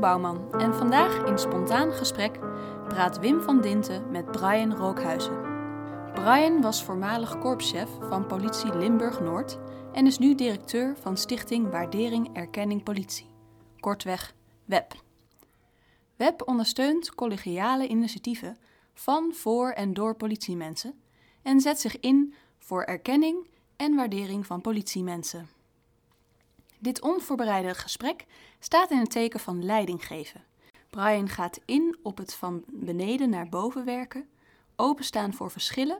Bouwman en vandaag in Spontaan Gesprek praat Wim van Dinten met Brian Rookhuizen. Brian was voormalig korpschef van politie Limburg-Noord en is nu directeur van Stichting Waardering Erkenning Politie, kortweg WEP. WEP ondersteunt collegiale initiatieven van, voor en door politiemensen en zet zich in voor erkenning en waardering van politiemensen. Dit onvoorbereide gesprek staat in het teken van leiding geven. Brian gaat in op het van beneden naar boven werken, openstaan voor verschillen,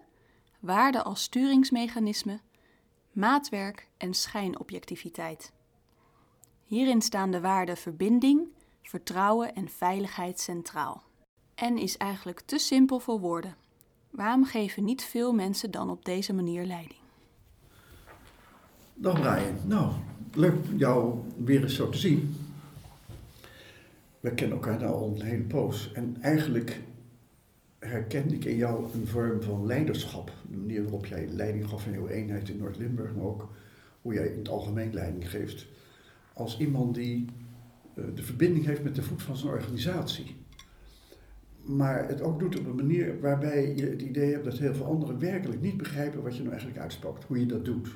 waarden als sturingsmechanisme, maatwerk en schijnobjectiviteit. Hierin staan de waarden verbinding, vertrouwen en veiligheid centraal. En is eigenlijk te simpel voor woorden. Waarom geven niet veel mensen dan op deze manier leiding? Dag Brian. Nou, leuk jou weer eens zo te zien. We kennen elkaar nou al een hele poos. En eigenlijk herkende ik in jou een vorm van leiderschap. De manier waarop jij leiding gaf aan jouw eenheid in Noord-Limburg, maar ook hoe jij in het algemeen leiding geeft. Als iemand die uh, de verbinding heeft met de voet van zijn organisatie. Maar het ook doet op een manier waarbij je het idee hebt dat heel veel anderen werkelijk niet begrijpen wat je nou eigenlijk uitspookt, hoe je dat doet.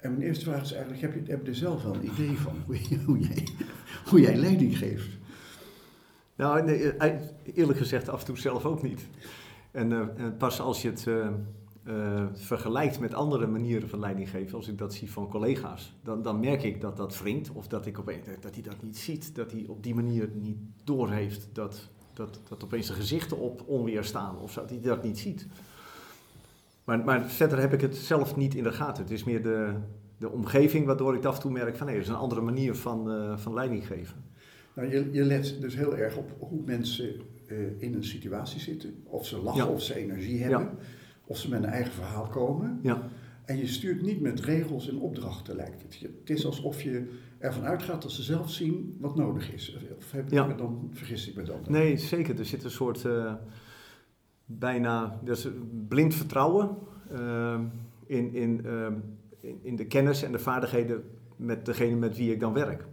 En mijn eerste vraag is eigenlijk, heb je, heb er zelf wel een idee van hoe, hoe, jij, hoe jij leiding geeft? Nou, nee, eh, eerlijk gezegd af en toe zelf ook niet. En uh, pas als je het vergelijkt met andere manieren van leiding geven, als ik dat zie van collega's, dan, dan merk ik dat dat wringt of dat, ik opeens, dat hij dat niet ziet, dat hij op die manier niet doorheeft dat, dat, dat opeens de gezichten op onweer staan of dat hij dat niet ziet. Maar, maar verder heb ik het zelf niet in de gaten. Het is meer de, de omgeving waardoor ik af en toe merk van nee, er is een andere manier van, uh, van leiding geven. Nou, je, je let dus heel erg op hoe mensen uh, in een situatie zitten. Of ze lachen, ja. of ze energie hebben. Ja. Of ze met een eigen verhaal komen. Ja. En je stuurt niet met regels en opdrachten, lijkt het. Het is alsof je ervan uitgaat dat ze zelf zien wat nodig is. Of heb ik me dan, vergis ik me dan? Nee, zeker. Er zit een soort... Uh, bijna dus blind vertrouwen uh, in, in, uh, in de kennis en de vaardigheden met degene met wie ik dan werk.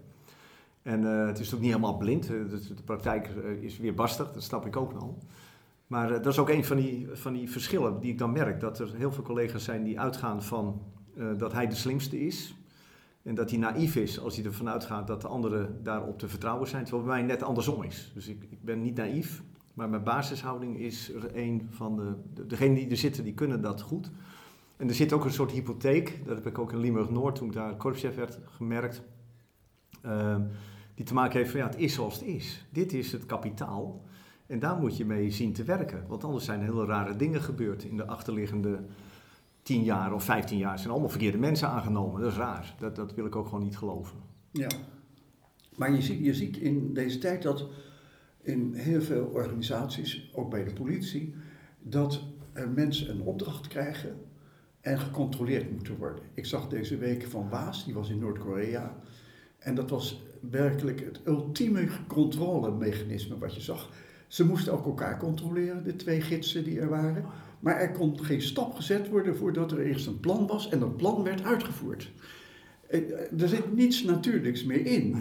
En uh, het is ook niet helemaal blind, de, de praktijk is weer barstig, dat snap ik ook al. Maar dat is ook een van die, van die verschillen die ik dan merk. Dat er heel veel collega's zijn die uitgaan van dat hij de slimste is. En dat hij naïef is als hij ervan uitgaat dat de anderen daarop te vertrouwen zijn. Terwijl bij mij net andersom is. Dus ik, ik ben niet naïef, maar mijn basishouding is er een van de, de, degenen die er zitten, die kunnen dat goed. En er zit ook een soort hypotheek, dat heb ik ook in Limburg-Noord, toen ik daar korpschef werd, gemerkt. Uh, die te maken heeft van, ja, het is zoals het is. Dit is het kapitaal. En daar moet je mee zien te werken. Want anders zijn hele rare dingen gebeurd in de achterliggende tien jaar of vijftien jaar. Zijn allemaal verkeerde mensen aangenomen. Dat is raar. Dat, dat wil ik ook gewoon niet geloven. Ja. Maar je ziet, je ziet in deze tijd dat in heel veel organisaties, ook bij de politie, dat mensen een opdracht krijgen en gecontroleerd moeten worden. Ik zag deze week van Waas, die was in Noord-Korea. En dat was werkelijk het ultieme controlemechanisme wat je zag. Ze moesten ook elkaar controleren, de twee gidsen die er waren. Maar er kon geen stap gezet worden voordat er eerst een plan was en dat plan werd uitgevoerd. Er zit niets natuurlijks meer in.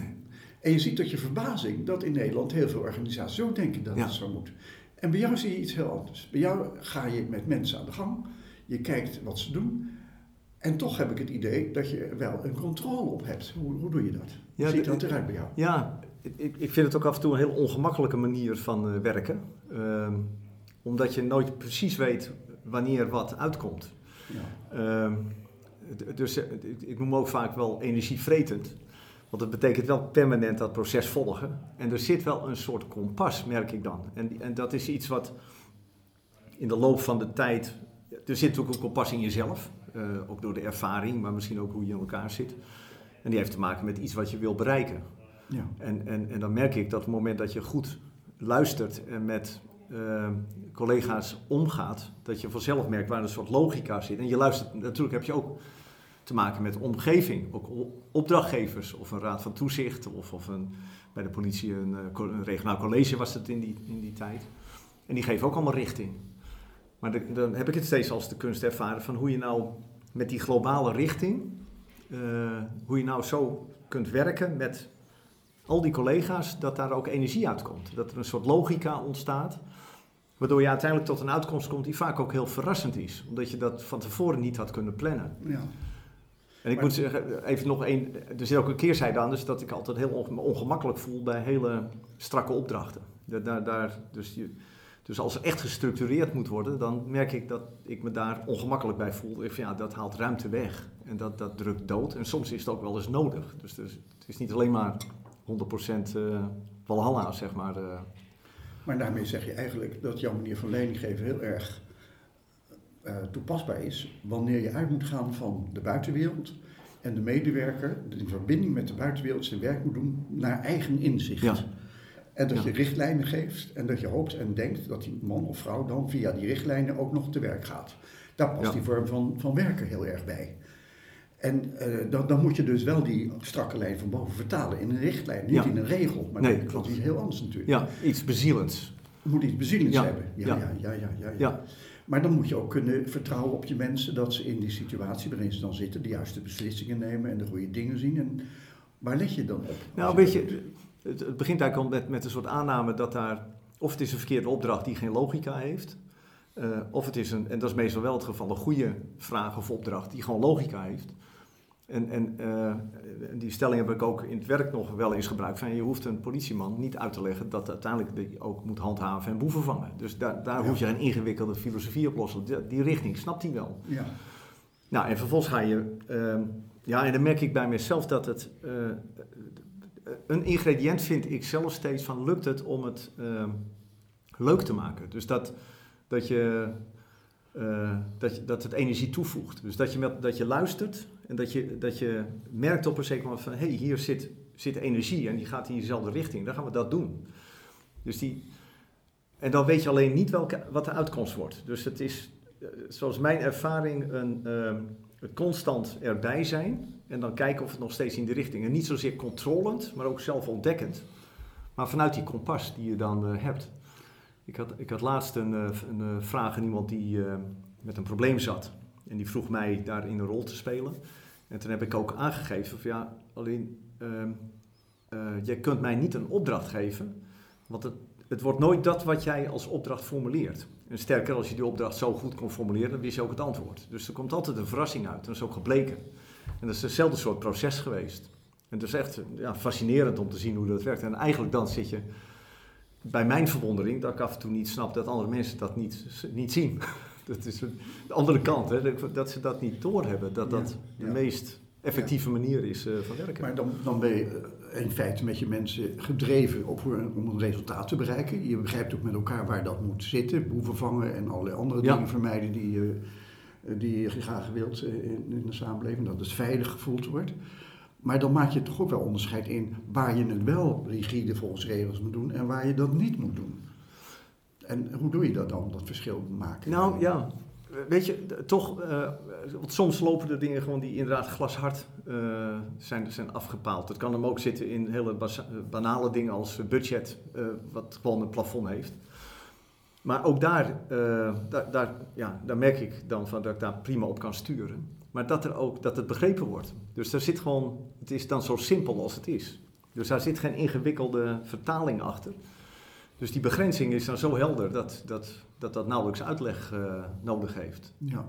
En je ziet tot je verbazing dat in Nederland heel veel organisaties zo denken dat ja. het zo moet. En bij jou zie je iets heel anders. Bij jou ga je met mensen aan de gang, je kijkt wat ze doen. En toch heb ik het idee dat je wel een controle op hebt. Hoe, hoe doe je dat? Hoe ziet dat eruit bij jou? Ja, ik, ik vind het ook af en toe een heel ongemakkelijke manier van uh, werken. Uh, omdat je nooit precies weet wanneer wat uitkomt. Ja. Uh, dus ik noem ook vaak wel energievretend. Want het betekent wel permanent dat proces volgen. En er zit wel een soort kompas, merk ik dan. En, en dat is iets wat in de loop van de tijd. Er zit ook een kompas in jezelf. Uh, ook door de ervaring, maar misschien ook hoe je in elkaar zit. En die heeft te maken met iets wat je wil bereiken. Ja. En, en, en dan merk ik dat op het moment dat je goed luistert en met uh, collega's omgaat, dat je vanzelf merkt waar een soort logica zit. En je luistert, natuurlijk heb je ook te maken met omgeving. Ook opdrachtgevers of een raad van toezicht of, of een, bij de politie een, eh, een regionaal college was het in die, in die tijd. En die geven ook allemaal richting. Maar de, dan heb ik het steeds als de kunst ervaren van hoe je nou met die globale richting, uh, hoe je nou zo kunt werken met al die collega's, dat daar ook energie uitkomt. Dat er een soort logica ontstaat, waardoor je uiteindelijk tot een uitkomst komt die vaak ook heel verrassend is. Omdat je dat van tevoren niet had kunnen plannen. Ja. En ik Maar- moet zeggen, even nog één, er zit ook een keerzijde aan, dus dat ik altijd heel onge- ongemakkelijk voel bij hele strakke opdrachten. Daar, daar, dus, je, dus als er echt gestructureerd moet worden, dan merk ik dat ik me daar ongemakkelijk bij voel. Ik van, ja, dat haalt ruimte weg en dat, dat drukt dood. En soms is het ook wel eens nodig. Dus, dus het is niet alleen maar 100% eh Valhalla, zeg maar. eh. Maar daarmee zeg je eigenlijk dat jouw manier van leiding geven heel erg eh, toepasbaar is wanneer je uit moet gaan van de buitenwereld en de medewerker in verbinding met de buitenwereld zijn werk moet doen naar eigen inzicht. Ja. En dat Ja. je richtlijnen geeft en dat je hoopt en denkt dat die man of vrouw dan via die richtlijnen ook nog te werk gaat. Daar past Ja. die vorm van, van werken heel erg bij. En eh, dan, dan moet je dus wel die strakke lijn van boven vertalen in een richtlijn, niet Ja. in een regel. Maar Nee, dat is iets heel anders natuurlijk. Ja, iets bezielends. Moet iets bezielends hebben. Ja, ja. ja, ja. Maar dan moet je ook kunnen vertrouwen op je mensen dat ze in die situatie waarin ze dan zitten de juiste beslissingen nemen en de goede dingen zien. En waar let je dan op? Nou, weet je, het, het begint eigenlijk al met, met een soort aanname dat daar, of het is een verkeerde opdracht die geen logica heeft, eh, of het is een, en dat is meestal wel het geval, een goede vraag of opdracht die gewoon logica heeft. En, en eh, die stelling heb ik ook in het werk nog wel eens gebruikt. Van, je hoeft een politieman niet uit te leggen dat uiteindelijk die ook moet handhaven en boeven vangen. Dus daar, daar Ja. hoef je geen ingewikkelde filosofie op lossen. Die, die richting snapt hij wel. Ja, Nou, en vervolgens ga je. ehm, ja, en dan merk ik bij mezelf dat het. eh, een ingrediënt vind ik zelf steeds van lukt het om het ehm, leuk te maken. Dus dat, dat, je, eh, dat, dat het energie toevoegt. Dus dat je, met, dat je luistert en dat je, dat je merkt op een zeker moment van hé, hey, hier zit, zit energie en die gaat in dezelfde richting. Dan gaan we dat doen. Dus die, en dan weet je alleen niet welke, wat de uitkomst wordt. Dus het is, eh, zoals mijn ervaring, een, ehm, constant erbij zijn. En dan kijken of het nog steeds in de richting. En niet zozeer controlend, maar ook zelf ontdekkend. Maar vanuit die kompas die je dan eh, hebt. Ik had, ik had laatst een, eh, een eh, vraag aan iemand die met een probleem zat. En die vroeg mij daarin een rol te spelen. En toen heb ik ook aangegeven van ja, alleen ehm eh, jij kunt mij niet een opdracht geven. Want het, het wordt nooit dat wat jij als opdracht formuleert. En sterker, als je die opdracht zo goed kon formuleren, dan wist je ook het antwoord. Dus er komt altijd een verrassing uit. Dat is ook gebleken. En dat is hetzelfde soort proces geweest. En het is echt ja, fascinerend om te zien hoe dat werkt. En eigenlijk dan zit je bij mijn verwondering dat ik af en toe niet snap dat andere mensen dat niet, niet zien. Dat is een- de andere kant, hè, dat- ze dat niet doorhebben. Dat dat Ja, de meest effectieve manier is eh, van werken. maar dan, dan ben je eh, in feite met je mensen gedreven op, om een resultaat te bereiken. Je begrijpt ook met elkaar waar dat moet zitten, boeven vangen en allerlei andere Ja. dingen vermijden die je, die graag wilt eh, in, de samenleving, dat het veilig gevoeld wordt. Maar dan maak je toch ook wel onderscheid in waar je het wel rigide volgens regels moet doen en waar je dat niet moet doen. En hoe doe je dat dan, dat verschil maken? Nou ja, weet je, toch, eh, want soms lopen de dingen gewoon die inderdaad glashard eh, zijn, zijn afgepaald. Het kan hem ook zitten in hele banale dingen als budget, wat gewoon een plafond heeft. Maar ook daar, eh, daar, daar, ja, daar merk ik dan van dat ik daar prima op kan sturen. Maar dat, er ook, dat het begrepen wordt. Dus daar zit gewoon, het is dan zo simpel als het is. Dus daar zit geen ingewikkelde vertaling achter. Dus die begrenzing is dan zo helder dat dat, dat, dat nauwelijks uitleg eh, nodig heeft. Ja,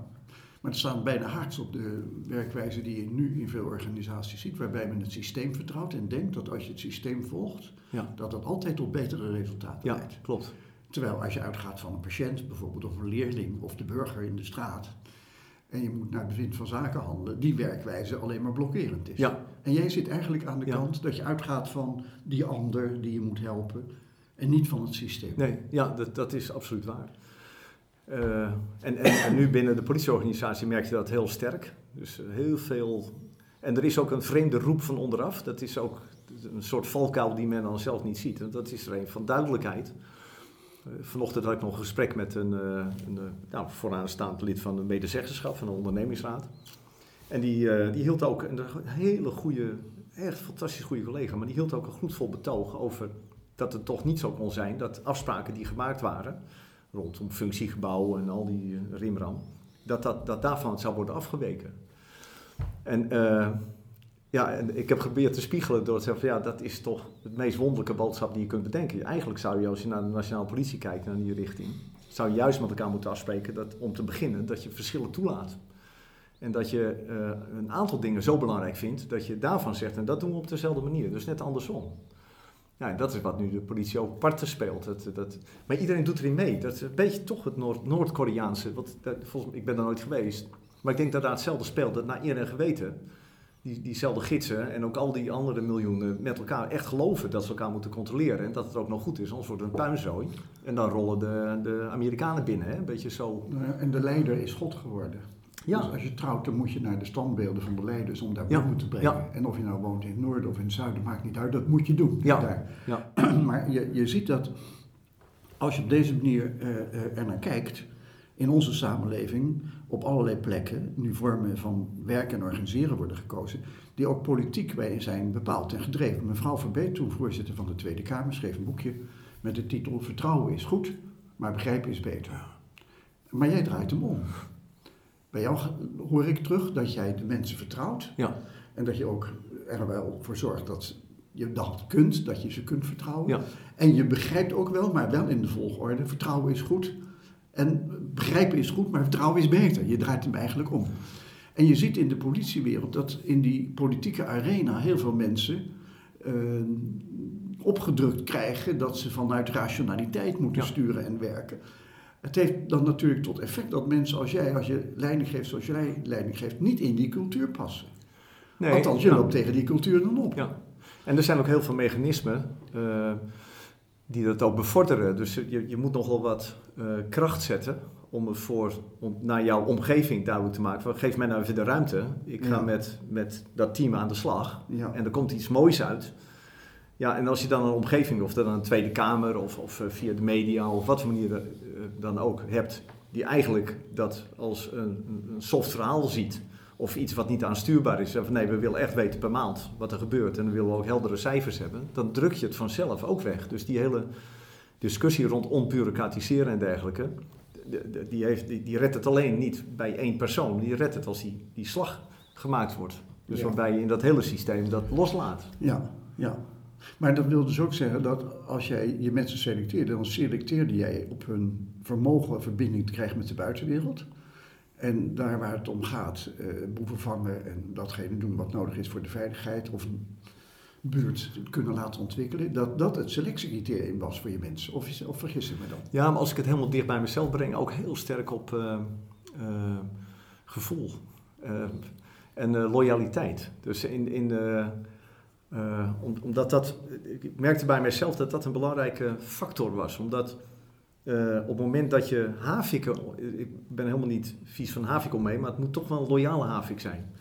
maar het staat bijna haaks op de werkwijze die je nu in veel organisaties ziet, waarbij men het systeem vertrouwt en denkt dat als je het systeem volgt, Ja, dat dat altijd tot betere resultaten ja leidt. klopt. Terwijl als je uitgaat van een patiënt bijvoorbeeld, of een leerling, of de burger in de straat, en je moet naar bevind van zaken handelen, die werkwijze alleen maar blokkerend is. Ja, En jij zit eigenlijk aan de Ja. kant dat je uitgaat van die ander die je moet helpen, en niet van het systeem. nee, ja dat, dat is absoluut waar. Eh, en, en, en nu binnen de politieorganisatie merk je dat heel sterk. Dus heel veel. En er is ook een vreemde roep van onderaf. Dat is ook een soort valkuil die men dan zelf niet ziet. En dat is er een van duidelijkheid. Eh, vanochtend had ik nog een gesprek met een, eh, een eh, nou, vooraanstaand lid van de medezeggenschap van de ondernemingsraad. En die, die hield ook een hele goede, echt fantastisch goede collega, maar die hield ook een gloedvol betoog over dat het toch niet zo kon zijn dat afspraken die gemaakt waren rondom functiegebouwen en al die rimram, dat, dat, dat daarvan zou worden afgeweken. En Ja, en ik heb geprobeerd te spiegelen door te zeggen van ja, dat is toch het meest wonderlijke boodschap die je kunt bedenken. Eigenlijk zou je als je naar de nationale politie kijkt, naar die richting, zou je juist met elkaar moeten afspreken dat om te beginnen dat je verschillen toelaat. En dat je eh, een aantal dingen zo belangrijk vindt dat je daarvan zegt en dat doen we op dezelfde manier. Dus net andersom. Ja, dat is wat nu de politie ook parten speelt. Dat, dat, maar iedereen doet erin mee. Dat is een beetje toch het Noord- Noord-Koreaanse. Dat, volgens, ik ben daar nooit geweest. Maar ik denk dat daar hetzelfde speelt. Dat naar eer en geweten die, diezelfde gidsen en ook al die andere miljoenen met elkaar echt geloven dat ze elkaar moeten controleren. En dat het ook nog goed is, anders wordt het een puinzooi. En dan rollen de, de Amerikanen binnen. Hè? Een beetje zo. En de leider is God geworden. Ja. Dus als je trouwt, dan moet je naar de standbeelden van de leiders om daar Ja. te brengen. Ja. En of je nou woont in het noorden of in het zuiden, maakt niet uit. Dat moet je doen. Ja. Daar. Ja. Maar je, je ziet dat als je op deze manier eh, eh, er naar kijkt, in onze samenleving op allerlei plekken nu vormen van werken en organiseren worden gekozen, die ook politiek bij zijn bepaald en gedreven. Mevrouw Verbeet, toen voorzitter van de Tweede Kamer, schreef een boekje met de titel Vertrouwen is goed, maar begrijpen is beter. Maar jij draait hem om. Bij jou hoor ik terug dat jij de mensen vertrouwt Ja. en dat je ook er wel voor zorgt dat je dat kunt, dat je ze kunt vertrouwen. Ja. En je begrijpt ook wel, maar wel in de volgorde. Vertrouwen is goed. En begrijpen is goed, maar vertrouwen is beter. Je draait hem eigenlijk om. En je ziet in de politiewereld dat in die politieke arena heel veel mensen eh, opgedrukt krijgen dat ze vanuit rationaliteit moeten Ja. sturen en werken. Het heeft dan natuurlijk tot effect dat mensen als jij, als je leiding geeft zoals jij leiding geeft, niet in die cultuur passen. Nee, Althans, je ja. loopt tegen die cultuur dan op. Ja. En er zijn ook heel veel mechanismen eh, die dat ook bevorderen. Dus je, je moet nogal wat eh, kracht zetten om het voor, om, naar jouw omgeving duidelijk te maken. Van, geef mij nou even de ruimte. Ik ga Ja. met, met dat team aan de slag. Ja. En er komt iets moois uit. Ja, en als je dan een omgeving, of dat dan een Tweede Kamer of, of eh, via de media of wat voor manier eh, dan ook hebt, die eigenlijk dat als een- een soft verhaal ziet. Of iets wat niet aanstuurbaar is. Van nee, we willen echt weten per maand wat er gebeurt. En we willen ook heldere cijfers hebben. Dan druk je het vanzelf ook weg. Dus die hele discussie rond onbureaucratiseren en dergelijke. de- de- Die, heeft, die, die redt het alleen niet bij één persoon. Die redt het als die, die slag gemaakt wordt. Dus Ja. waarbij je in dat hele systeem dat loslaat. Ja, ja. Maar dat wil dus ook zeggen dat als jij je mensen selecteerde, dan selecteerde jij op hun vermogen verbinding te krijgen met de buitenwereld. En daar waar het om gaat, eh boeven vangen en datgene doen wat nodig is voor de veiligheid of een buurt kunnen laten ontwikkelen, dat dat het selectiecriterium was voor je mensen. Of, of vergis ik me dan? Ja, maar als ik het helemaal dicht bij mezelf breng, ook heel sterk op eh, eh, gevoel en loyaliteit. Dus in, in omdat dat, ik merkte bij mezelf dat dat een belangrijke factor was. Omdat eh, op het moment dat je haviken, ik ben helemaal niet vies van havik omheen, maar het moet toch wel een loyale havik zijn.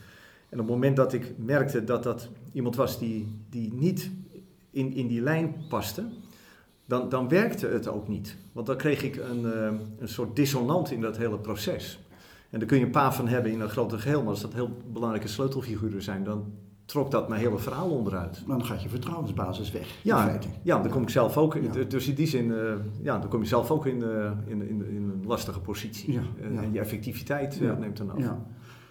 En op het moment dat ik merkte dat dat iemand was die, die niet in, in die lijn paste, dan, dan werkte het ook niet. Want dan kreeg ik een, eh, een soort dissonant in dat hele proces. En daar kun je een paar van hebben in een groter geheel, maar als dat heel belangrijke sleutelfiguren zijn, dan trok dat mijn hele verhaal onderuit. Maar dan gaat je vertrouwensbasis weg. Ja, ja, dan kom ik zelf ook in. Ja. Dus in die zin, eh, ja, dan kom je zelf ook in, eh, in, in, in een lastige positie. Ja, En- ja. En je effectiviteit eh, neemt dan af. Ja.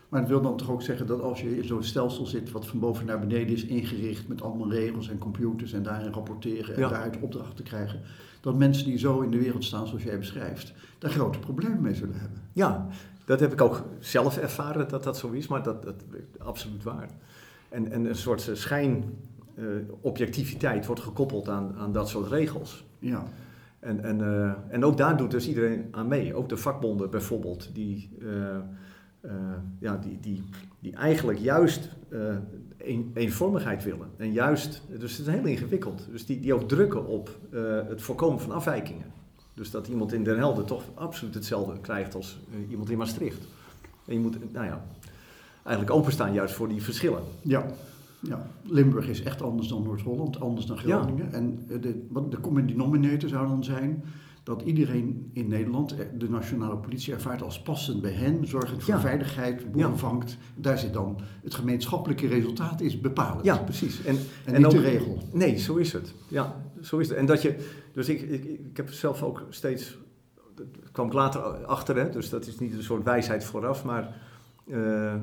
Maar het wil dan toch ook zeggen dat als je in zo'n stelsel zit wat van boven naar beneden is ingericht met allemaal regels en computers en daarin rapporteren en daaruit opdrachten krijgen, dat mensen die zo in de wereld staan zoals jij beschrijft, daar grote problemen mee zullen hebben. Ja, dat heb ik ook zelf ervaren dat dat zo is, maar dat, dat is absoluut waar. En, en een soort eh, schijn eh, wordt gekoppeld aan, aan dat soort regels. Ja, En, en, eh, en ook daar doet dus iedereen aan mee. Ook de vakbonden bijvoorbeeld, die, ja, die, die, die eigenlijk juist een, eenvormigheid willen. En juist, dus het is heel ingewikkeld. Dus die, die ook drukken op het voorkomen van afwijkingen. Dus dat iemand in Den Helder toch absoluut hetzelfde krijgt als iemand in Maastricht. En je moet, nou ja, eigenlijk openstaan juist voor die verschillen. ja. ja. Limburg is echt anders dan Noord-Holland, anders dan Ja. Groningen. En eh, de, wat de common denominator zou dan zijn dat iedereen in Nederland eh, de nationale politie ervaart als passend bij hen, zorgend voor Ja. veiligheid, boeren Ja. vangt. Daar zit dan het gemeenschappelijke resultaat is bepalend. Ja, precies. En, En, en niet de regel. Nee, zo is het. Ja, zo is het. En dat je, dus ik, ik, ik heb zelf ook steeds, dat kwam ik later achter, hè, dus dat is niet een soort wijsheid vooraf, maar eh,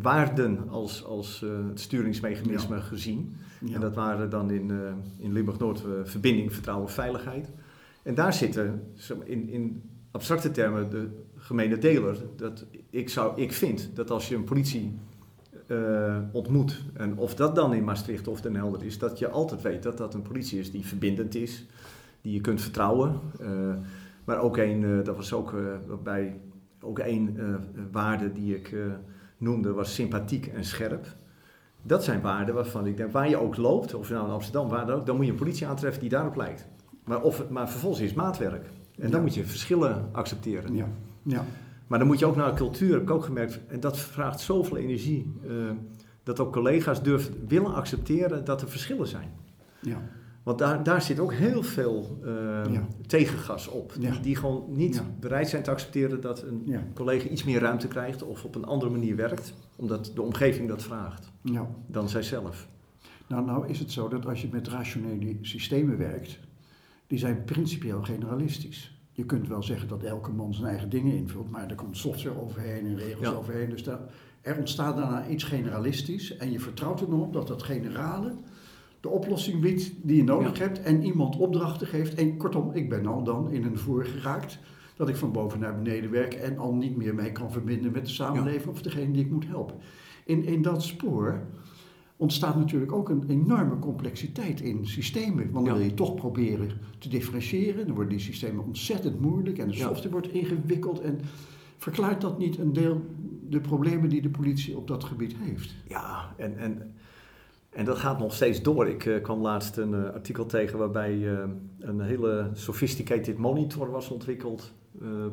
waarden als, als uh, het sturingsmechanisme Ja. gezien. Ja. En dat waren dan in, eh, in Limburg-Noord eh, verbinding, vertrouwen, veiligheid. En daar zitten in, in abstracte termen de gemene deler. Dat ik, zou, ik vind dat als je een politie eh, ontmoet, en of dat dan in Maastricht of Den Helder is, dat je altijd weet dat dat een politie is die verbindend is, die je kunt vertrouwen. Eh, maar ook een, eh, dat was ook eh, bij ook één eh, waarde die ik eh, noemde, was sympathiek en scherp. Dat zijn waarden waarvan ik denk, waar je ook loopt, of je nou in Amsterdam, waar dan ook, dan moet je een politie aantreffen die daarop lijkt. Maar, of het, maar vervolgens is het maatwerk. En dan Ja. moet je verschillen accepteren. Ja. Ja. Maar dan moet je ook naar de cultuur, heb ik ook gemerkt, en dat vraagt zoveel energie. eh, dat ook collega's durven willen accepteren dat er verschillen zijn. Ja. Want daar, daar zit ook heel veel eh, Ja. tegengas op. Ja. Die, die gewoon niet Ja. bereid zijn te accepteren dat een collega iets meer ruimte krijgt of op een andere manier werkt, omdat de omgeving dat vraagt, ja. dan zijzelf. Nou, nou is het zo dat als je met rationele systemen werkt, die zijn principieel generalistisch. Je kunt wel zeggen dat elke man zijn eigen dingen invult, maar er komt software overheen en regels overheen. Dus daar, er ontstaat daarna iets generalistisch en je vertrouwt er nog op dat dat generale de oplossing biedt die je nodig Ja. hebt en iemand opdrachten geeft. En kortom, ik ben al dan in een voer geraakt dat ik van boven naar beneden werk en al niet meer mee kan verbinden met de samenleving of degene die ik moet helpen. In, in dat spoor ontstaat natuurlijk ook een enorme complexiteit in systemen. Want dan wil je toch proberen te differentiëren. Dan worden die systemen ontzettend moeilijk en de software wordt ingewikkeld. En verklaart dat niet een deel de problemen die de politie op dat gebied heeft? Ja, en, en, en dat gaat nog steeds door. Ik eh, kwam laatst een eh, artikel tegen waarbij eh, een hele sophisticated monitor was ontwikkeld,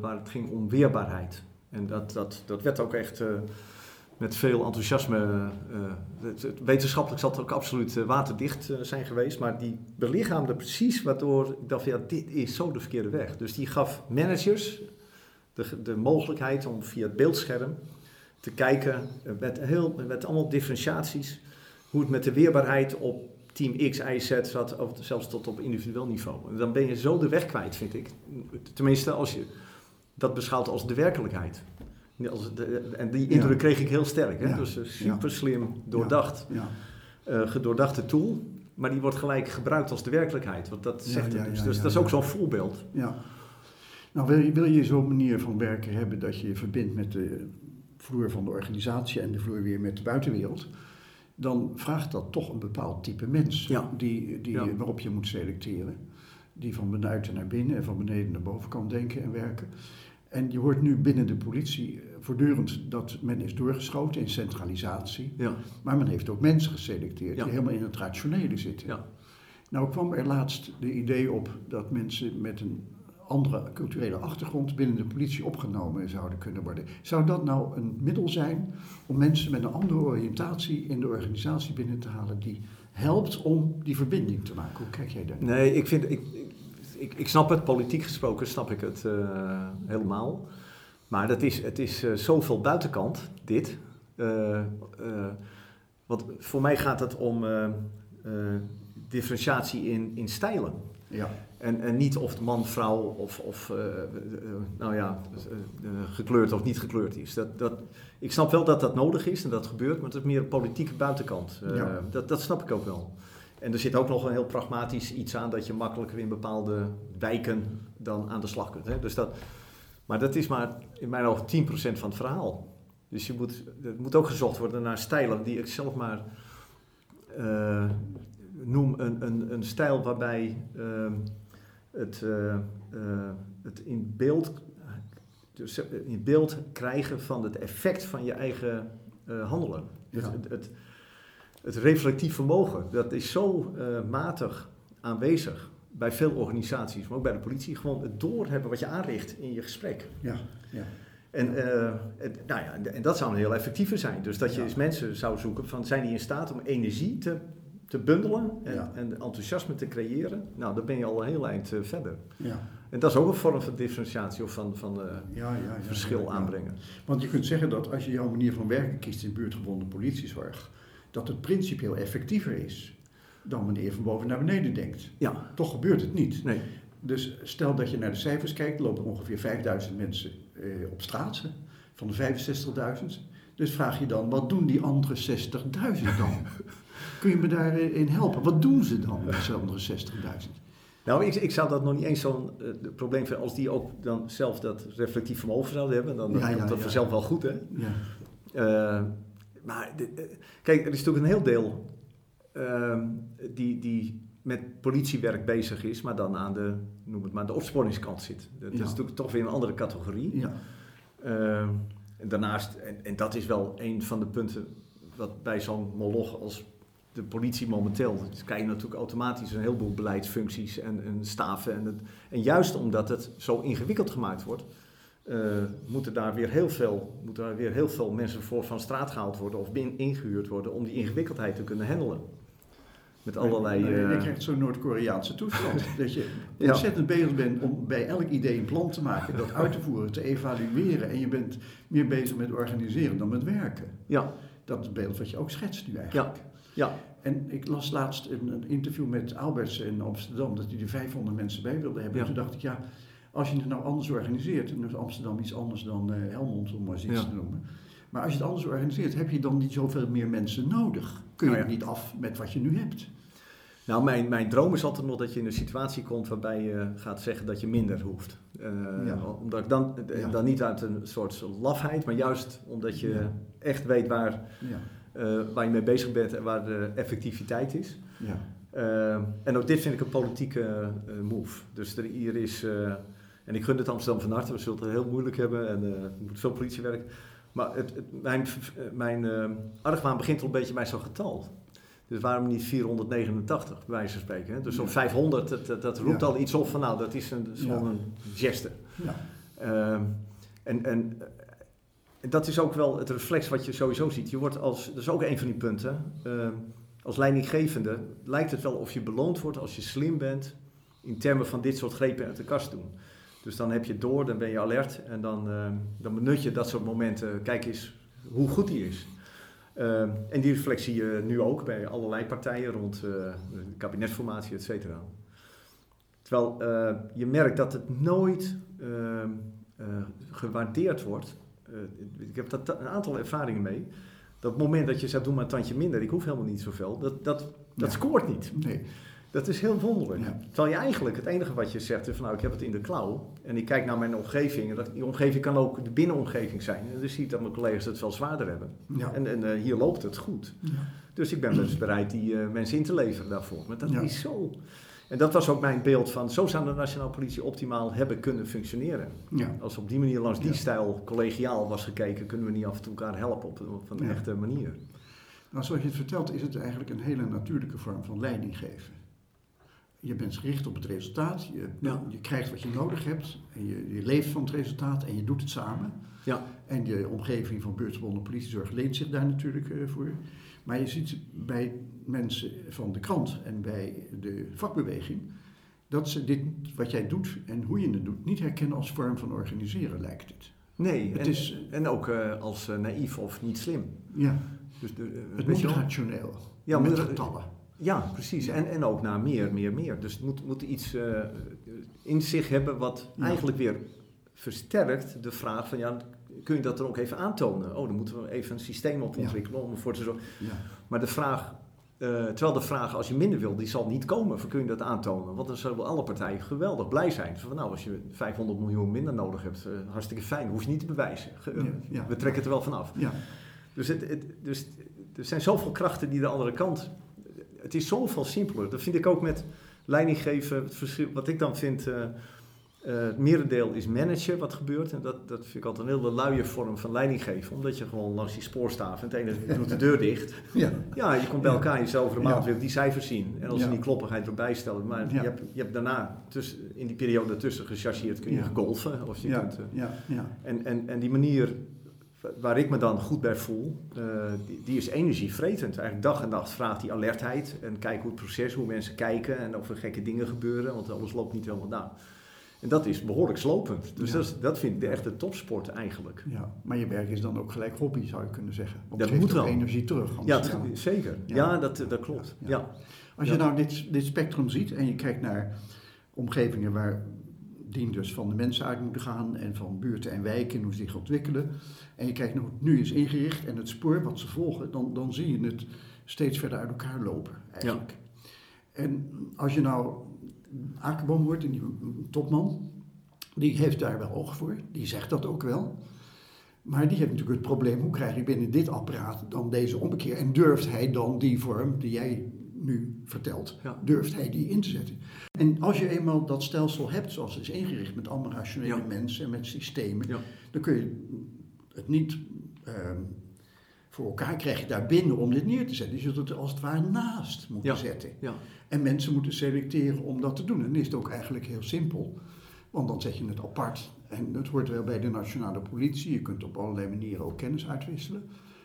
waar het ging om weerbaarheid. En dat, dat, dat werd ook echt met veel enthousiasme. wetenschappelijk zal het ook absoluut waterdicht zijn geweest, maar die belichaamde precies waardoor ik dacht: ja, dit is zo de verkeerde weg. Dus die gaf managers de, de mogelijkheid om via het beeldscherm te kijken met, heel, met allemaal differentiaties hoe het met de weerbaarheid op team X, Y, Z zat, of zelfs tot op individueel niveau. En dan ben je zo de weg kwijt, vind ik. Tenminste, als je dat beschouwt als de werkelijkheid. En die indruk Ja. kreeg ik heel sterk. Hè? Ja. Dus een super slim, doordacht, Ja, eh, gedoordachte tool. Maar die wordt gelijk gebruikt als de werkelijkheid. Want dat zegt het dus. dus dat is ook zo'n voorbeeld. ja. Nou, wil je, wil je zo'n manier van werken hebben dat je je verbindt met de vloer van de organisatie en de vloer weer met de buitenwereld, dan vraagt dat toch een bepaald type mens Ja. die, die, Ja. waarop je moet selecteren. Die van buiten naar binnen en van beneden naar boven kan denken en werken. En je hoort nu binnen de politie eh, voortdurend dat men is doorgeschoten in centralisatie. Ja. Maar men heeft ook mensen geselecteerd die helemaal in het rationele zitten. Ja. Nou kwam er laatst de idee op dat mensen met een andere culturele achtergrond binnen de politie opgenomen zouden kunnen worden. Zou dat nou een middel zijn om mensen met een andere oriëntatie in de organisatie binnen te halen die helpt om die verbinding te maken? Hoe kijk jij daar? Nee, ik vind. Ik, ik, ik snap het, politiek gesproken snap ik het eh, helemaal. Maar dat is, het is eh, zoveel buitenkant, dit. Eh, want voor mij gaat het om differentiatie in, in stijlen. Ja, En, en niet of de man, vrouw of, of eh, eh, nou ja, eh, gekleurd of niet gekleurd is. Dat, dat, ik snap wel dat dat nodig is en dat gebeurt, maar het is meer een politieke buitenkant. Ja. dat, dat snap ik ook wel. En er zit ook nog een heel pragmatisch iets aan dat je makkelijker in bepaalde wijken dan aan de slag kunt. Hè? Dus dat, maar dat is maar in mijn ogen 10% van het verhaal. Dus je moet, er moet ook gezocht worden naar stijlen die ik zelf maar noem een, een, een stijl waarbij ehm, het, eh, eh, het in, beeld, dus in beeld krijgen van het effect van je eigen eh, handelen. Ja. Het, het, het, het reflectief vermogen, dat is zo eh, matig aanwezig bij veel organisaties, maar ook bij de politie. Gewoon het doorhebben wat je aanricht in je gesprek. ja, ja. En, eh, nou ja, en dat zou een heel effectieve zijn. Dus dat je Ja. eens mensen zou zoeken van zijn die in staat om energie te, te bundelen en, Ja. en enthousiasme te creëren. Nou, dan ben je al een heel eind eh, verder. ja. En dat is ook een vorm van differentiatie of van, van eh, Ja, ja, ja, verschil aanbrengen. Want je kunt zeggen dat als je jouw manier van werken kiest in buurtgebonden politiezorg, dat het principieel effectiever is dan wanneer je van boven naar beneden denkt. Ja, Toch gebeurt het niet. nee. Dus stel dat je naar de cijfers kijkt, lopen er ongeveer 5000 mensen eh, op straat. Van de 65.000. Dus vraag je dan, wat doen die andere 60.000 dan? Kun je me daarin helpen? Wat doen ze dan, die andere 60.000? Nou, ik, ik zou dat nog niet eens zo'n uh, probleem vinden als die ook dan zelf dat reflectief vermogen zouden hebben. Dan ja, ja, dat vanzelf wel goed, hè? Ja. Uh, maar de, uh, kijk, er is natuurlijk een heel deel ehm, die, die met politiewerk bezig is, maar dan aan de, noem het maar, de opsporingskant zit. Dat is natuurlijk toch weer een andere categorie. Ja. Ehm, en daarnaast, en, en, dat is wel een van de punten wat bij zo'n moloch als de politie momenteel, dus krijg je natuurlijk automatisch een heleboel beleidsfuncties en, en staven. En, het, en juist omdat het zo ingewikkeld gemaakt wordt, uh, moeten, daar weer heel veel, moeten daar weer heel veel mensen voor van straat gehaald worden of ingehuurd worden om die ingewikkeldheid te kunnen handelen. Met allerlei. Nee, je krijgt zo'n Noord-Koreaanse toestand. dat je ontzettend bezig bent om bij elk idee een plan te maken, dat uit te voeren, te evalueren. En je bent meer bezig met organiseren dan met werken. Ja. Dat is het beeld wat je ook schetst nu eigenlijk. Ja. Ja. En ik las laatst een, een interview met Alberts in Amsterdam, dat hij er 500 mensen bij wilde hebben. En toen dacht ik, ja, als je het nou anders organiseert, en is Amsterdam iets anders dan uh, Helmond, om maar eens iets te noemen. Maar als je het anders organiseert, heb je dan niet zoveel meer mensen nodig? Kun je nou niet af met wat je nu hebt? Nou, mijn, mijn droom is altijd nog dat je in een situatie komt waarbij je gaat zeggen dat je minder hoeft. Uh, Omdat ik dan, dan niet uit een soort lafheid, maar juist omdat je echt weet waar, uh, waar je mee bezig bent en waar de effectiviteit is. Ja. Uh, en ook dit vind ik een politieke move. Dus er, hier is, en ik gun het Amsterdam van harte, we zullen het heel moeilijk hebben en er moet veel politiewerk. Maar het, het, mijn, mijn argwaan begint al een beetje bij zo'n getal. Dus waarom niet 489, bij wijze van spreken? Hè? Dus zo'n 500, dat, dat, roept al iets op van nou, dat is een, gewoon een geste. Uh, en, en dat is ook wel het reflex wat je sowieso ziet. Je wordt als, dat is ook een van die punten, uh, als leidinggevende lijkt het wel of je beloond wordt als je slim bent in termen van dit soort grepen uit de kast doen. Dus dan heb je door, dan ben je alert en dan, uh, dan benut je dat soort momenten. Kijk eens hoe goed die is. Uh, en die reflectie je nu ook bij allerlei partijen rond uh, de kabinetsformatie, et cetera. Terwijl uh, je merkt dat het nooit ehm, eh, gewaardeerd wordt. Ik heb daar een aantal ervaringen mee. Dat moment dat je zegt, doe maar een tandje minder, ik hoef helemaal niet zoveel, dat, dat, dat scoort niet. Nee. Dat is heel wonderlijk. Terwijl je eigenlijk het enige wat je zegt is van nou ik heb het in de klauw en ik kijk naar mijn omgeving. En dat, die omgeving kan ook de binnenomgeving zijn. En dus zie ik dat mijn collega's het veel zwaarder hebben. Ja. En, en uh, hier loopt het goed. Ja. Dus ik ben dus bereid die uh, mensen in te leveren daarvoor. Maar dat is zo. En dat was ook mijn beeld van zo zou de Nationale Politie optimaal hebben kunnen functioneren. Als op die manier langs die stijl collegiaal was gekeken, kunnen we niet af en toe elkaar helpen op, op een echte manier. Nou, zoals je het vertelt, is het eigenlijk een hele natuurlijke vorm van leiding geven je bent gericht op het resultaat, je, je krijgt wat je nodig hebt en je, je, leeft van het resultaat en je doet het samen. Ja. En de omgeving van buurtgebonden politiezorg leent zich daar natuurlijk uh, voor. Maar je ziet bij mensen van de krant en bij de vakbeweging dat ze dit, wat jij doet en hoe je het doet, niet herkennen als vorm van organiseren, lijkt het. Nee, het en, is, en ook uh, als uh, naïef of niet slim. Ja. Dus de, het moet rationeel, ja, met getallen. Ja, precies. En, en ook naar meer, meer, meer. Dus het moet, moet iets in zich hebben wat eigenlijk weer versterkt de vraag van ja, kun je dat dan ook even aantonen? Oh, dan moeten we even een systeem op ontwikkelen om ervoor te zorgen. Ja. Maar de vraag, uh, terwijl de vraag als je minder wil, die zal niet komen. Van kun je dat aantonen? Want dan zullen alle partijen geweldig blij zijn. Van nou, als je 500 miljoen minder nodig hebt, uh, hartstikke fijn, hoef je niet te bewijzen. Ja, we trekken het er wel vanaf. Ja. Dus, het, het, dus er zijn zoveel krachten die de andere kant het is zoveel simpeler. Dat vind ik ook met leidinggeven. Het verschil, wat ik dan vind, uh, het merendeel is managen wat gebeurt. En dat, dat vind ik altijd een hele luie vorm van leidinggeven. Omdat je gewoon langs die spoorstaaf en het ene doet de deur dicht. Ja, ja je komt bij elkaar, je over een maand weer die cijfers zien. En als je die kloppigheid erbij stellen. Maar je, hebt, je hebt daarna, tussen, in die periode ertussen gechargeerd, kun je golfen. Of je kunt, uh, ja. Ja. En, en, en die manier waar ik me dan goed bij voel, uh, die, die, is energievretend. Eigenlijk dag en nacht vraagt die alertheid en kijk hoe het proces, hoe mensen kijken en of er gekke dingen gebeuren, want alles loopt niet helemaal na. En dat is behoorlijk slopend. Dus dat, is, dat, vind ik de echte topsport eigenlijk. Ja, maar je werk is dan ook gelijk hobby, zou je kunnen zeggen. Want dat moet wel. energie terug. Ja, zeker. Ja, dat, dat klopt. Ja. Als je nou dit, dit spectrum ziet en je kijkt naar omgevingen waar dient dus van de mensen uit moeten gaan en van buurten en wijken en hoe ze zich ontwikkelen. En je kijkt naar hoe het nu is ingericht en het spoor wat ze volgen, dan, dan zie je het steeds verder uit elkaar lopen eigenlijk. En als je nou Akerboom hoort, een nieuwe topman, die heeft daar wel oog voor, die zegt dat ook wel. Maar die heeft natuurlijk het probleem, hoe krijg je binnen dit apparaat dan deze omkeer? En durft hij dan die vorm die jij nu vertelt, Ja. durft hij die in te zetten? En als je eenmaal dat stelsel hebt zoals het is ingericht met allemaal rationele Ja. mensen en met systemen, Ja. dan kun je het niet ehm, voor elkaar krijgen daar binnen om dit neer te zetten. Je zult het als het ware naast moeten Ja. zetten. Ja. En mensen moeten selecteren om dat te doen. En dan is het ook eigenlijk heel simpel. Want dan zet je het apart. En het hoort wel bij de nationale politie. Je kunt op allerlei manieren ook kennis uitwisselen.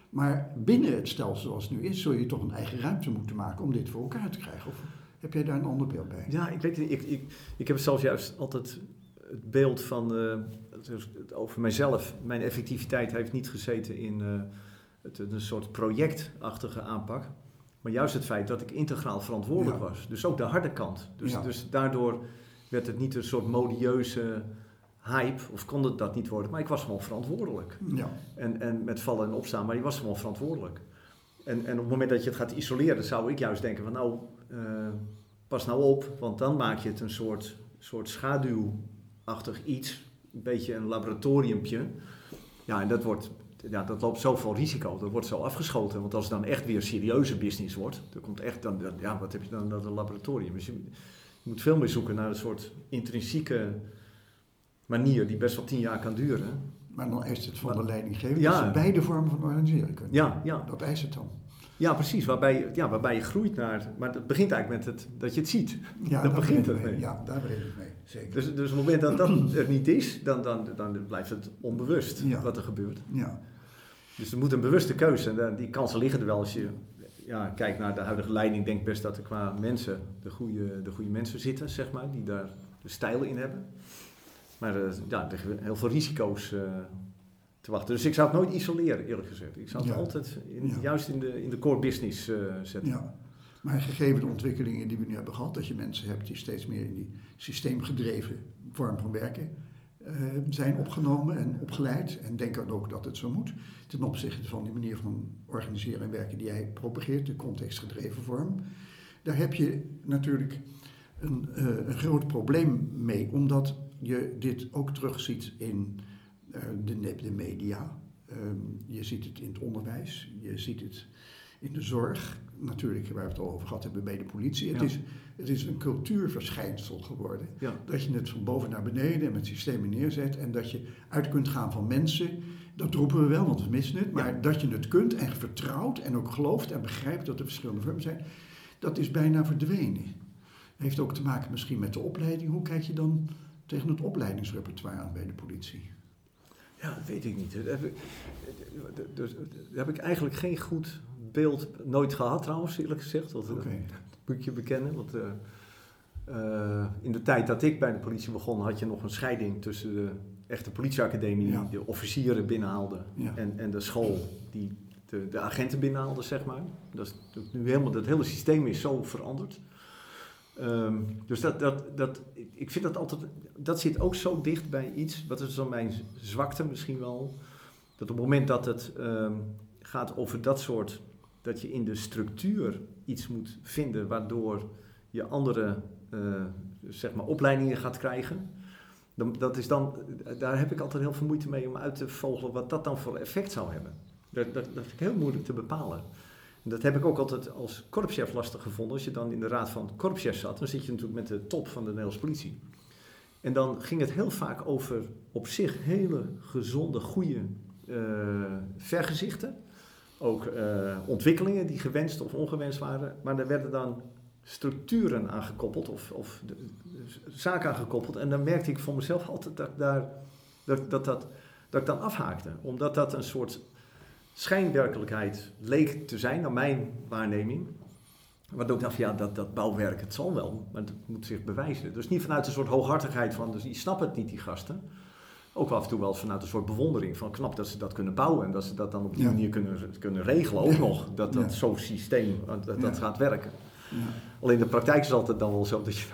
Maar binnen het stelsel zoals het nu is, zul je toch een eigen ruimte moeten maken om dit voor elkaar te krijgen. Of heb jij daar een ander beeld bij? Ja, ik weet niet. Ik, ik, ik heb zelfs juist altijd het beeld van, dus het over mijzelf. Mijn effectiviteit heeft niet gezeten in eh, het, een soort projectachtige aanpak. Maar juist het feit dat ik integraal verantwoordelijk Ja. was. Dus ook de harde kant. Dus, Ja. dus daardoor werd het niet een soort modieuze hype, of kon het dat niet worden. Maar ik was gewoon verantwoordelijk. Ja, En, en met vallen en opstaan, maar je was gewoon verantwoordelijk. En, en op het moment dat je het gaat isoleren, zou ik juist denken van nou, eh, pas nou op, want dan maak je het een soort, soort schaduwachtig iets, een beetje een laboratoriumpje. Ja, en dat, wordt, ja, dat loopt zoveel risico, dat wordt zo afgeschoten. Want als het dan echt weer serieuze business wordt, dan komt echt dan, ja, wat heb je dan dat een laboratorium? Dus je, je moet veel meer zoeken naar een soort intrinsieke manier die best wel tien jaar kan duren. maar dan eist het van Maar- de leidinggever Ja. dat ze beide vormen van organiseren kunnen. Ja, ja. Dat eist het dan. Ja, precies. Waarbij, je- ja, waarbij je groeit naar. Maar het begint eigenlijk met het, dat je het ziet. Ja, daar begint mee. Ja, daar begint het mee. Zeker. Dus, dus op het moment dat dat er niet is, dan, dan, dan blijft het onbewust Ja. wat er gebeurt. Ja, Dus er moet een bewuste keuze. En dan- die kansen liggen er wel als je ja, kijkt naar de huidige leiding. Denk best dat er qua mensen de goede, de goede mensen zitten, zeg maar, die daar de stijl in hebben. Maar eh, ja, er liggen heel veel risico's eh, te wachten. Dus ik zou het nooit isoleren, eerlijk gezegd. Ik zou het Ja. altijd in, Ja. juist in de, in de core business eh, zetten. ja. Maar gegeven de ontwikkelingen die we nu hebben gehad, dat je mensen hebt die steeds meer in die systeemgedreven vorm van werken zijn opgenomen en opgeleid en denken ook dat het zo moet, ten opzichte van die manier van organiseren en werken die jij propageert, de contextgedreven vorm, daar heb je natuurlijk een, eh, een groot probleem mee, omdat je dit ook terugziet in eh, de, de media. Ehm, je ziet het in het onderwijs, je ziet het in de zorg, natuurlijk waar we het al over gehad hebben bij de politie. Het, is, het is een cultuurverschijnsel geworden. Ja. Dat je het van boven naar beneden en met systemen neerzet en dat je uit kunt gaan van mensen. Dat roepen we wel, want we missen het. Maar Ja. dat je het kunt en vertrouwt en ook gelooft en begrijpt dat er verschillende vormen zijn, dat is bijna verdwenen. Heeft ook te maken misschien met de opleiding. Hoe kijk je dan tegen het opleidingsrepertoire aan bij de politie? Ja, dat weet ik niet. Daar heb ik, daar heb ik eigenlijk geen goed beeld nooit gehad trouwens, eerlijk gezegd. Dat, Oké. moet je bekennen. Want eh, eh, in de tijd dat ik bij de politie begon, had je nog een scheiding tussen de echte politieacademie, Ja. die de officieren binnenhaalde, Ja. en, en de school die de, de agenten binnenhaalde, zeg maar. Dat is nu helemaal, dat hele systeem is zo veranderd. Ehm, dus dat, dat, dat, ik- ik vind dat altijd, dat zit ook zo dicht bij iets, wat is dan mijn zwakte misschien wel, dat op het moment dat het ehm, gaat over dat soort, dat je in de structuur iets moet vinden waardoor je andere eh, zeg maar opleidingen gaat krijgen, dan, dat is dan, daar heb ik altijd heel veel moeite mee om uit te vogelen wat dat dan voor effect zou hebben. Dat, dat, dat ik heel moeilijk te bepalen. En dat heb ik ook altijd als korpschef lastig gevonden. Als je dan in de raad van korpschefs zat, dan zit je natuurlijk met de top van de Nederlandse politie. En dan ging het heel vaak over op zich hele gezonde, goede eh, vergezichten. Ook eh, ontwikkelingen die gewenst of ongewenst waren. Maar er werden dan structuren aangekoppeld of, of de, zaken aangekoppeld. En dan merkte ik voor mezelf altijd dat daar, dat, dat, dat, dat ik dan afhaakte. Omdat dat een soort schijnwerkelijkheid leek te zijn, naar mijn waarneming. Waardoor ik dacht, ja, dat, dat bouwwerk, het zal wel, maar het moet zich bewijzen. Dus niet vanuit een soort hooghartigheid van, dus die snappen het niet, die gasten. Ook af en toe wel vanuit een soort bewondering van knap dat ze dat kunnen bouwen en dat ze dat dan op die Ja. manier kunnen, kunnen regelen. Ook Ja. nog, dat dat Ja. zo'n systeem, dat, dat gaat werken. Alleen in de praktijk is het altijd dan wel zo dat je.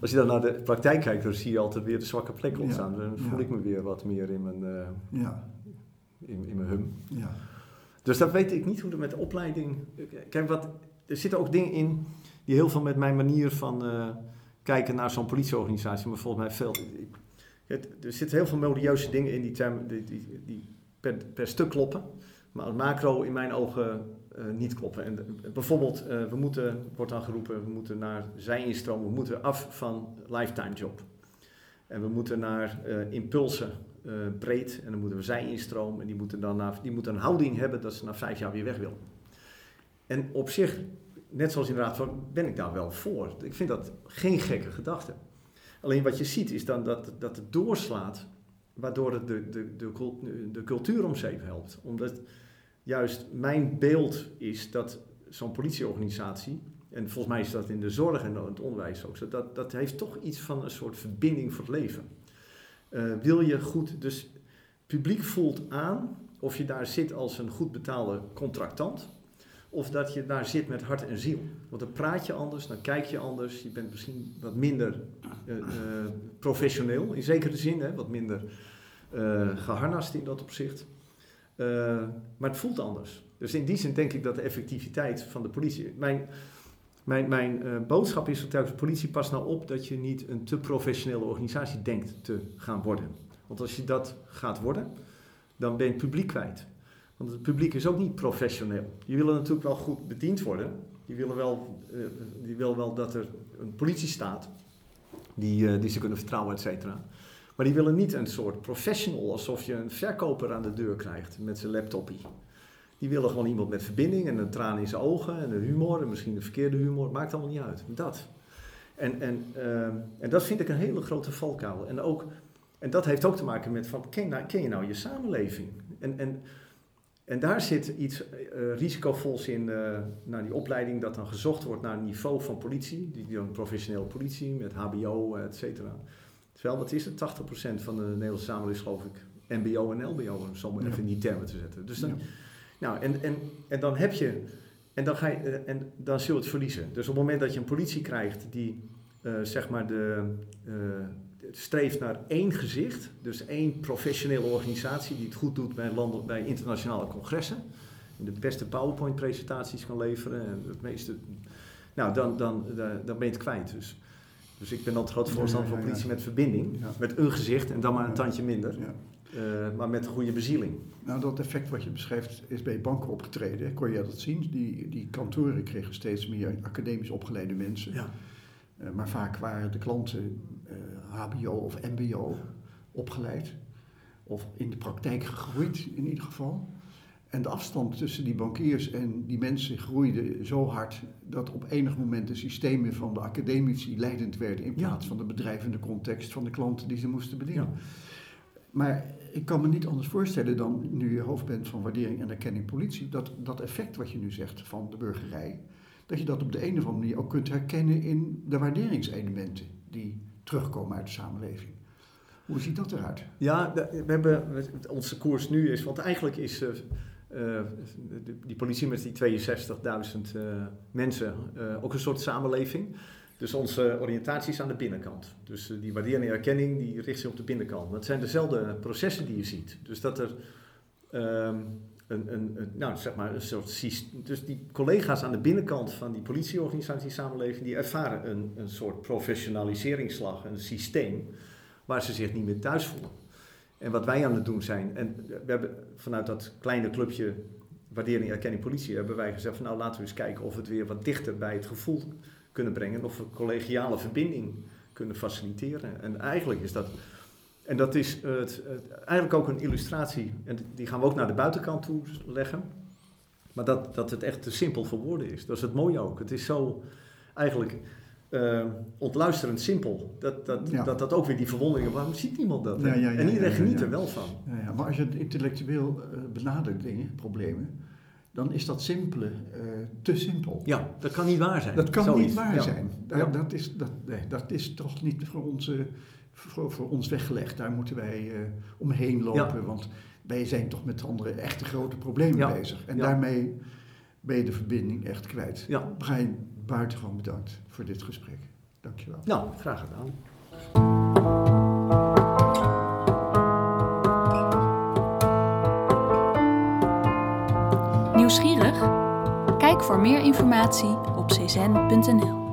Als je dan naar de praktijk kijkt, dan zie je altijd weer de zwakke plek ontstaan. Dan voel ik me weer wat meer in mijn, Ja, in, in mijn hum. ja. Dus dat weet ik niet hoe het met de opleiding. Kijk, wat, er zitten ook dingen in die heel veel met mijn manier van eh, kijken naar zo'n politieorganisatie, maar volgens mij veel. ik- het- er zitten heel veel modieuze dingen in die, termen, die, die, die per, per stuk kloppen, maar als macro in mijn ogen eh, niet kloppen. En eh, bijvoorbeeld, eh, we moeten, wordt dan geroepen, we moeten naar zij-instroom, we moeten af van lifetime job. En we moeten naar impulsen breed en dan moeten we zij-instroom en die moeten dan die moeten een houding hebben dat ze na vijf jaar weer weg wil. En op zich, net zoals inderdaad, ben ik daar wel voor. Ik vind dat geen gekke gedachte. Alleen wat je ziet is dan dat, dat het doorslaat, waardoor het de, de, de, de cultuur om zeep helpt. Omdat juist mijn beeld is dat zo'n politieorganisatie, en volgens mij is dat in de zorg en het onderwijs ook dat, dat heeft toch iets van een soort verbinding voor het leven. Eh, wil je goed, dus publiek voelt aan of je daar zit als een goed betaalde contractant, of dat je daar zit met hart en ziel. Want dan praat je anders, dan kijk je anders, je bent misschien wat minder eh, eh, professioneel, in zekere zin, hè, wat minder eh geharnast in dat opzicht. Maar het voelt anders. Dus in die zin denk ik dat de effectiviteit van de politie. Mijn, mijn, mijn boodschap is telkens: politie, pas nou op dat je niet een te professionele organisatie denkt te gaan worden. Want als je dat gaat worden, dan ben je het publiek kwijt. Want het publiek is ook niet professioneel. Die willen natuurlijk wel goed bediend worden. Die willen wel, eh, die wel dat er een politie staat die, eh, die ze kunnen vertrouwen, et cetera. Maar die willen niet een soort professional, alsof je een verkoper aan de deur krijgt met zijn laptopie. Die willen gewoon iemand met verbinding en een traan in zijn ogen en een humor en misschien een verkeerde humor, maakt allemaal niet uit. Dat. En, en, ehm, en dat vind ik een hele grote valkuil. En, ook, en dat heeft ook te maken met van, ken, nou, ken je nou je samenleving? En, en, en daar zit iets eh, risicovols in, eh, naar die opleiding, dat dan gezocht wordt naar een niveau van politie, die, dan professionele politie met HBO, et cetera. Terwijl, wat is het? 80% van de Nederlandse samenleving, geloof ik, MBO en LBO, om zo maar Ja. even in die termen te zetten. Dus dan, Ja. nou, en, en, en dan heb je, en dan, ga je, eh, en dan zul je het verliezen. Dus op het moment dat je een politie krijgt die, eh, zeg maar, de, eh, streeft naar één gezicht, dus één professionele organisatie die het goed doet bij, landen, bij internationale congressen, en de beste PowerPoint-presentaties kan leveren en het meeste, nou, dan, dan, dan, dan ben je het kwijt. Dus, dus ik ben altijd groot voorstander van politie met verbinding, met een gezicht en dan maar een tandje minder, Ja. eh, maar met een goede bezieling. Nou, dat effect wat je beschrijft is bij banken opgetreden. Kon je dat zien? Die, die kantoren kregen steeds meer academisch opgeleide mensen. Ja. Eh, maar vaak waren de klanten eh, HBO of MBO opgeleid. Of in de praktijk gegroeid in ieder geval. En de afstand tussen die bankiers en die mensen groeide zo hard dat op enig moment de systemen van de academici leidend werden in Ja. plaats van de bedrijvende context van de klanten die ze moesten bedienen. Ja. Maar ik kan me niet anders voorstellen dan nu je hoofd bent van waardering en erkenning politie, dat dat effect wat je nu zegt van de burgerij, dat je dat op de een of andere manier ook kunt herkennen in de waarderingselementen die terugkomen uit de samenleving. Hoe ziet dat eruit? Ja, we hebben, onze koers nu is, want eigenlijk is eh, eh, die politie met die 62.000 eh, mensen ook een soort samenleving. Dus onze oriëntatie is aan de binnenkant. Dus die waardering en erkenning die richt zich op de binnenkant. Het zijn dezelfde processen die je ziet. Dus dat er ehm, een, een, nou, zeg maar een soort. Dus die collega's aan de binnenkant van die politieorganisatie samenleving, die ervaren een, een soort professionaliseringsslag, een systeem waar ze zich niet meer thuis voelen. En wat wij aan het doen zijn, en we hebben vanuit dat kleine clubje waardering, erkenning, politie, hebben wij gezegd van nou laten we eens kijken of we het weer wat dichter bij het gevoel kunnen brengen, of we collegiale verbinding kunnen faciliteren. En eigenlijk is dat, en dat is het, het- eigenlijk ook een illustratie, en die gaan we ook naar de buitenkant toe leggen, maar dat, dat het echt te simpel voor woorden is. Dat is het mooie ook. Het is zo eigenlijk eh, ontluisterend simpel, dat dat, Ja. dat dat ook weer die verwondering, waarom ziet niemand dat? Ja, ja, en iedereen geniet er wel van. Maar als je het intellectueel eh, benadert, dingen, problemen, dan is dat simpele eh, te simpel. Ja, dat kan niet waar zijn. Dat kan Zoiets. niet waar zijn. Ja. Dat, is, dat, nee, dat is toch niet voor, onze, voor, voor ons weggelegd. Daar moeten wij eh, omheen lopen, want wij zijn toch met andere echte grote problemen bezig. En daarmee ben je de verbinding echt kwijt. Ja. Brian, buitengewoon bedankt voor dit gesprek. Dankjewel. Nou, graag gedaan. Nieuwsgierig? Kijk voor meer informatie op czen.nl.